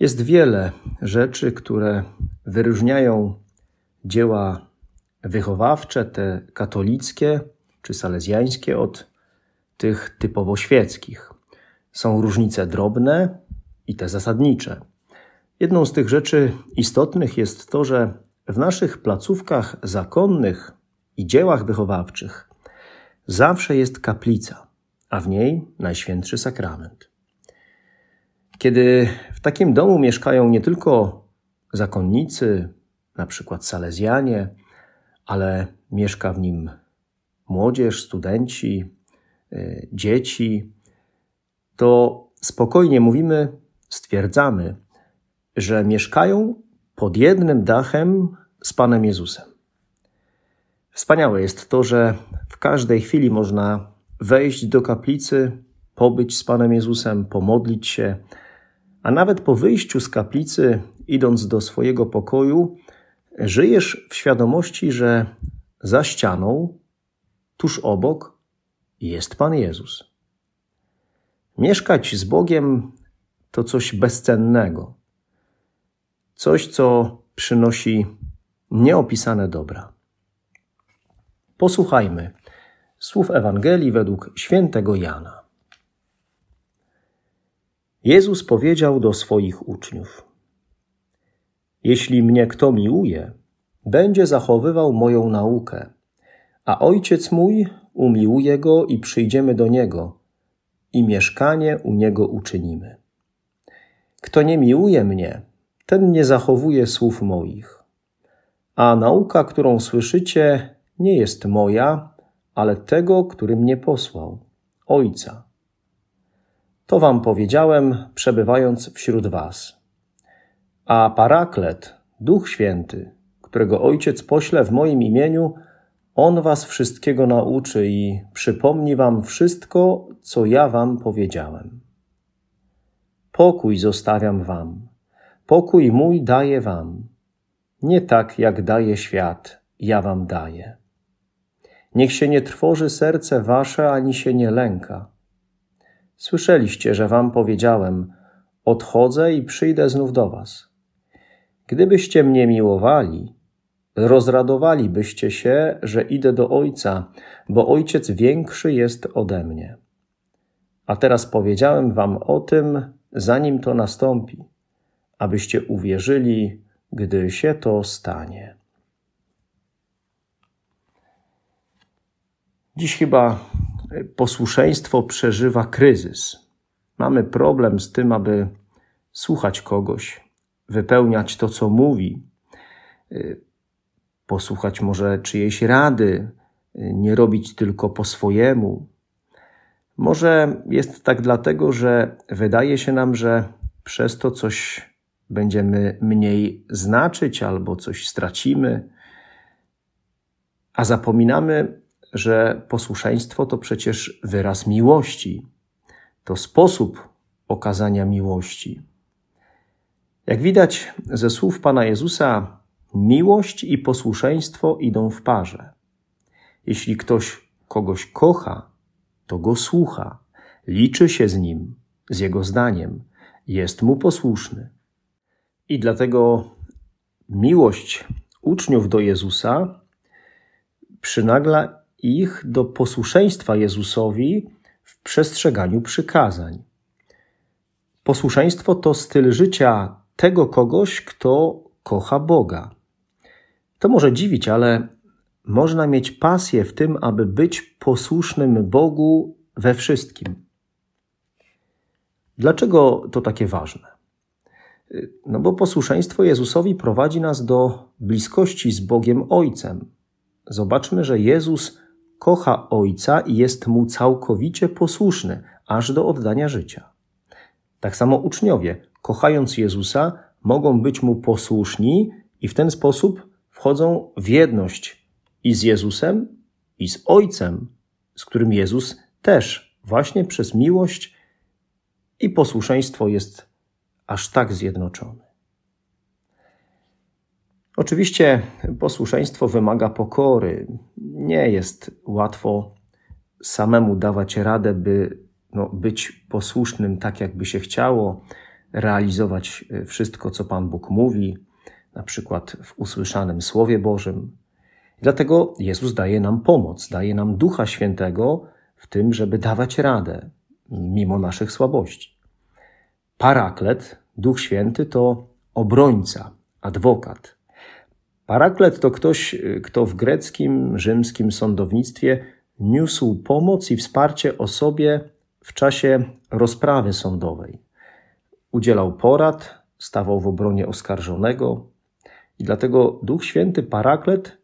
Jest wiele rzeczy, które wyróżniają dzieła wychowawcze, te katolickie czy salezjańskie, od tych typowo świeckich. Są różnice drobne i te zasadnicze. Jedną z tych rzeczy istotnych jest to, że w naszych placówkach zakonnych i dziełach wychowawczych zawsze jest kaplica, a w niej Najświętszy Sakrament. Kiedy w takim domu mieszkają nie tylko zakonnicy, na przykład salezjanie, ale mieszka w nim młodzież, studenci, y, dzieci, to spokojnie mówimy, stwierdzamy, że mieszkają pod jednym dachem z Panem Jezusem. Wspaniałe jest to, że w każdej chwili można wejść do kaplicy, pobyć z Panem Jezusem, pomodlić się, a nawet po wyjściu z kaplicy, idąc do swojego pokoju, żyjesz w świadomości, że za ścianą, tuż obok, jest Pan Jezus. Mieszkać z Bogiem to coś bezcennego, coś, co przynosi nieopisane dobra. Posłuchajmy słów Ewangelii według świętego Jana. Jezus powiedział do swoich uczniów: Jeśli mnie kto miłuje, będzie zachowywał moją naukę, a ojciec mój umiłuje go i przyjdziemy do niego, i mieszkanie u niego uczynimy. Kto nie miłuje mnie, ten nie zachowuje słów moich. A nauka, którą słyszycie, nie jest moja, ale tego, który mnie posłał, Ojca. To wam powiedziałem, przebywając wśród was. A Paraklet, Duch Święty, którego Ojciec pośle w moim imieniu, On was wszystkiego nauczy i przypomni wam wszystko, co ja wam powiedziałem. Pokój zostawiam wam, pokój mój daję wam. Nie tak, jak daje świat, ja wam daję. Niech się nie trwoży serce wasze, ani się nie lęka. Słyszeliście, że wam powiedziałem: Odchodzę i przyjdę znów do was. Gdybyście mnie miłowali, rozradowalibyście się, że idę do Ojca, bo Ojciec większy jest ode mnie. A teraz powiedziałem wam o tym, zanim to nastąpi, abyście uwierzyli, gdy się to stanie. Dziś chyba posłuszeństwo przeżywa kryzys. Mamy problem z tym, aby słuchać kogoś, wypełniać to, co mówi, y, posłuchać może czyjejś rady, y, nie robić tylko po swojemu. Może jest tak dlatego, że wydaje się nam, że przez to coś będziemy mniej znaczyć albo coś stracimy, a zapominamy, że posłuszeństwo to przecież wyraz miłości, to sposób okazania miłości. Jak widać ze słów Pana Jezusa, miłość i posłuszeństwo idą w parze. Jeśli ktoś kogoś kocha, to go słucha, liczy się z nim, z jego zdaniem, jest mu posłuszny. I dlatego miłość uczniów do Jezusa przynagla ich do posłuszeństwa Jezusowi w przestrzeganiu przykazań. Posłuszeństwo to styl życia tego kogoś, kto kocha Boga. To może dziwić, ale można mieć pasję w tym, aby być posłusznym Bogu we wszystkim. Dlaczego to takie ważne? No bo posłuszeństwo Jezusowi prowadzi nas do bliskości z Bogiem Ojcem. Zobaczmy, że Jezus kocha Ojca i jest mu całkowicie posłuszny, aż do oddania życia. Tak samo uczniowie, kochając Jezusa, mogą być mu posłuszni i w ten sposób wchodzą w jedność i z Jezusem, i z Ojcem, z którym Jezus też właśnie przez miłość i posłuszeństwo jest aż tak zjednoczony. Oczywiście posłuszeństwo wymaga pokory. Nie jest łatwo samemu dawać radę, by no, być posłusznym tak, jakby się chciało, realizować wszystko, co Pan Bóg mówi, na przykład w usłyszanym Słowie Bożym. Dlatego Jezus daje nam pomoc, daje nam Ducha Świętego w tym, żeby dawać radę, mimo naszych słabości. Paraklet, Duch Święty, to obrońca, adwokat. Paraklet to ktoś, kto w greckim, rzymskim sądownictwie niósł pomoc i wsparcie osobie w czasie rozprawy sądowej. Udzielał porad, stawał w obronie oskarżonego i dlatego Duch Święty Paraklet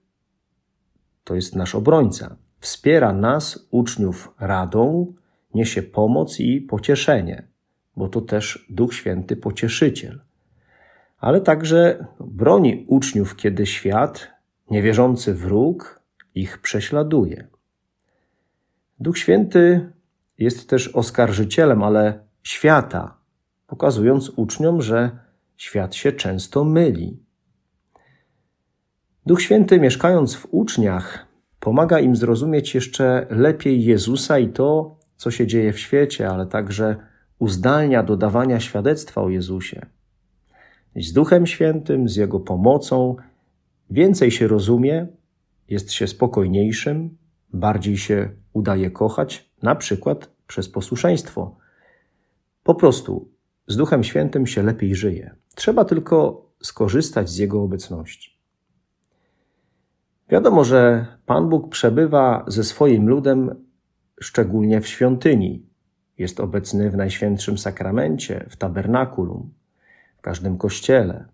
to jest nasz obrońca. Wspiera nas, uczniów, radą, niesie pomoc i pocieszenie, bo to też Duch Święty Pocieszyciel. Ale także broni uczniów, kiedy świat, niewierzący wróg, ich prześladuje. Duch Święty jest też oskarżycielem, ale świata, pokazując uczniom, że świat się często myli. Duch Święty, mieszkając w uczniach, pomaga im zrozumieć jeszcze lepiej Jezusa i to, co się dzieje w świecie, ale także uzdalnia do dawania świadectwa o Jezusie. Z Duchem Świętym, z Jego pomocą, więcej się rozumie, jest się spokojniejszym, bardziej się udaje kochać, na przykład przez posłuszeństwo. Po prostu z Duchem Świętym się lepiej żyje. Trzeba tylko skorzystać z Jego obecności. Wiadomo, że Pan Bóg przebywa ze swoim ludem szczególnie w świątyni. Jest obecny w Najświętszym Sakramencie, w tabernakulum, w każdym kościele.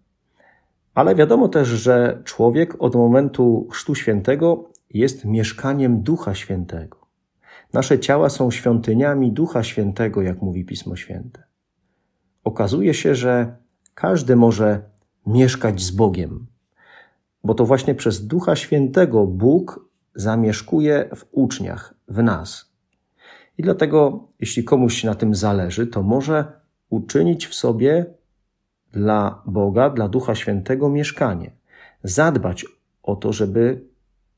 Ale wiadomo też, że człowiek od momentu Chrztu Świętego jest mieszkaniem Ducha Świętego. Nasze ciała są świątyniami Ducha Świętego, jak mówi Pismo Święte. Okazuje się, że każdy może mieszkać z Bogiem, bo to właśnie przez Ducha Świętego Bóg zamieszkuje w uczniach, w nas. I dlatego, jeśli komuś na tym zależy, to może uczynić w sobie dla Boga, dla Ducha Świętego mieszkanie. Zadbać o to, żeby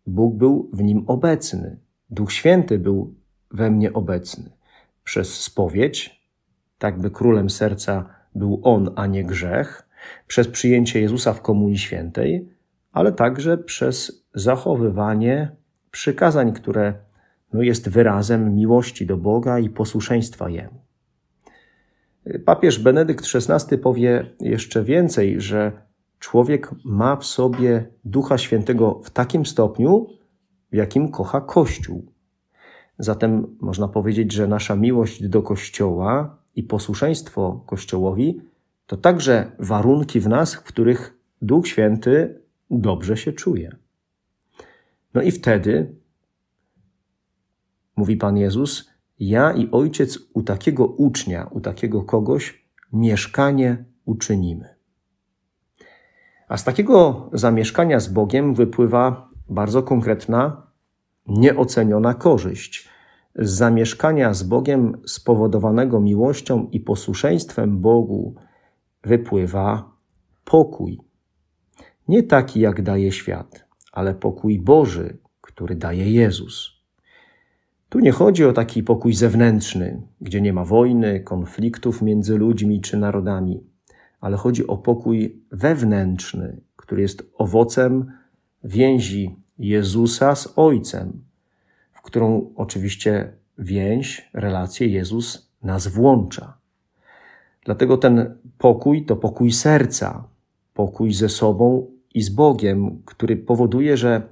Bóg był w nim obecny. Duch Święty był we mnie obecny. Przez spowiedź, tak by królem serca był On, a nie grzech, przez przyjęcie Jezusa w Komunii Świętej, ale także przez zachowywanie przykazań, które no, jest wyrazem miłości do Boga i posłuszeństwa Jemu. Papież Benedykt XVI powie jeszcze więcej, że człowiek ma w sobie Ducha Świętego w takim stopniu, w jakim kocha Kościół. Zatem można powiedzieć, że nasza miłość do Kościoła i posłuszeństwo Kościołowi to także warunki w nas, w których Duch Święty dobrze się czuje. No i wtedy, mówi Pan Jezus, ja i Ojciec u takiego ucznia, u takiego kogoś mieszkanie uczynimy. A z takiego zamieszkania z Bogiem wypływa bardzo konkretna, nieoceniona korzyść. Z zamieszkania z Bogiem spowodowanego miłością i posłuszeństwem Bogu wypływa pokój. Nie taki, jak daje świat, ale pokój Boży, który daje Jezus. Tu nie chodzi o taki pokój zewnętrzny, gdzie nie ma wojny, konfliktów między ludźmi czy narodami, ale chodzi o pokój wewnętrzny, który jest owocem więzi Jezusa z Ojcem, w którą oczywiście więź, relację Jezus nas włącza. Dlatego ten pokój to pokój serca, pokój ze sobą i z Bogiem, który powoduje, że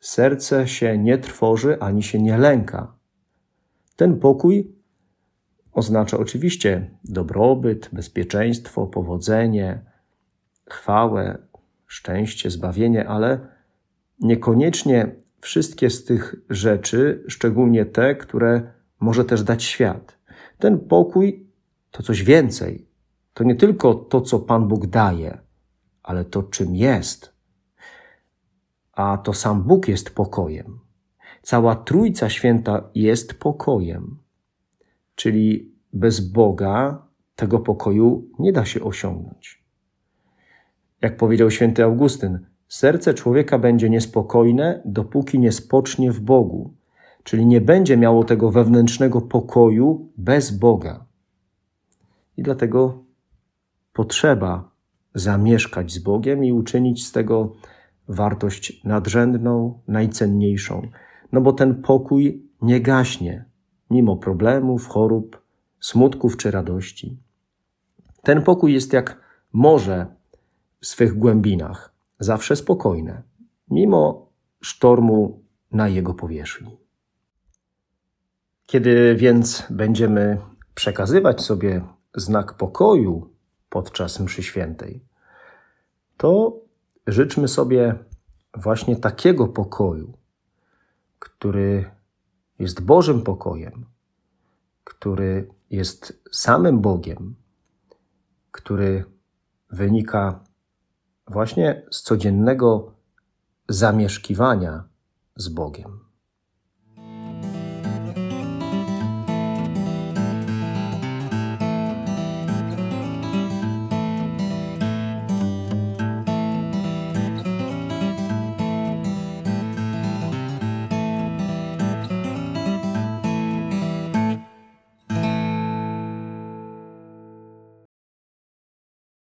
serce się nie trwoży ani się nie lęka. Ten pokój oznacza oczywiście dobrobyt, bezpieczeństwo, powodzenie, chwałę, szczęście, zbawienie, ale niekoniecznie wszystkie z tych rzeczy, szczególnie te, które może też dać świat. Ten pokój to coś więcej. To nie tylko to, co Pan Bóg daje, ale to, czym jest. a to sam Bóg jest pokojem. Cała Trójca Święta jest pokojem. Czyli bez Boga tego pokoju nie da się osiągnąć. Jak powiedział święty Augustyn, serce człowieka będzie niespokojne, dopóki nie spocznie w Bogu, czyli nie będzie miało tego wewnętrznego pokoju bez Boga. I dlatego potrzeba zamieszkać z Bogiem i uczynić z tego wartość nadrzędną, najcenniejszą, no bo ten pokój nie gaśnie, mimo problemów, chorób, smutków czy radości. Ten pokój jest jak morze w swych głębinach, zawsze spokojne, mimo sztormu na jego powierzchni. Kiedy więc będziemy przekazywać sobie znak pokoju podczas mszy świętej, to życzmy sobie właśnie takiego pokoju, który jest Bożym pokojem, który jest samym Bogiem, który wynika właśnie z codziennego zamieszkiwania z Bogiem.